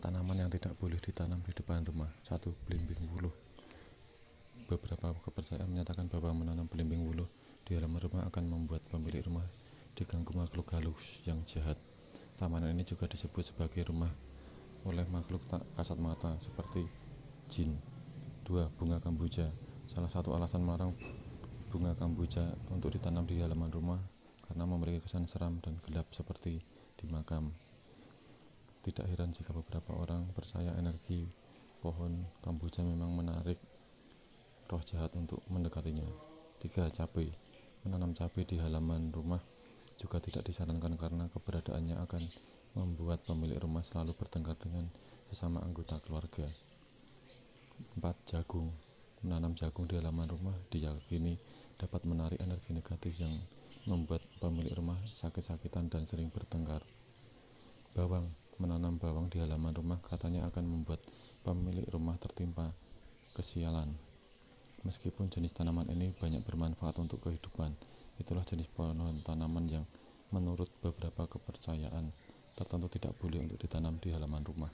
Tanaman yang tidak boleh ditanam di depan rumah. 1. Belimbing wuluh. Beberapa kepercayaan menyatakan bahwa menanam belimbing wuluh di halaman rumah akan membuat pemilik rumah diganggu makhluk halus yang jahat. Taman ini juga disebut sebagai rumah oleh makhluk tak kasat mata seperti jin. 2. Bunga kamboja. Salah satu alasan melarang bunga kamboja untuk ditanam di halaman rumah karena memiliki kesan seram dan gelap seperti di makam. Tidak heran jika beberapa orang percaya energi pohon kamboja memang menarik roh jahat untuk mendekatinya. 3. Cabai Menanam cabai di halaman rumah juga tidak disarankan karena keberadaannya akan membuat pemilik rumah selalu bertengkar dengan sesama anggota keluarga. 4. Jagung Menanam jagung di halaman rumah diyakini dapat menarik energi negatif yang membuat pemilik rumah sakit-sakitan dan sering bertengkar. Bawang Menanam bawang di halaman rumah katanya akan membuat pemilik rumah tertimpa kesialan. Meskipun jenis tanaman ini banyak bermanfaat untuk kehidupan, itulah jenis pohon tanaman yang menurut beberapa kepercayaan tertentu tidak boleh untuk ditanam di halaman rumah.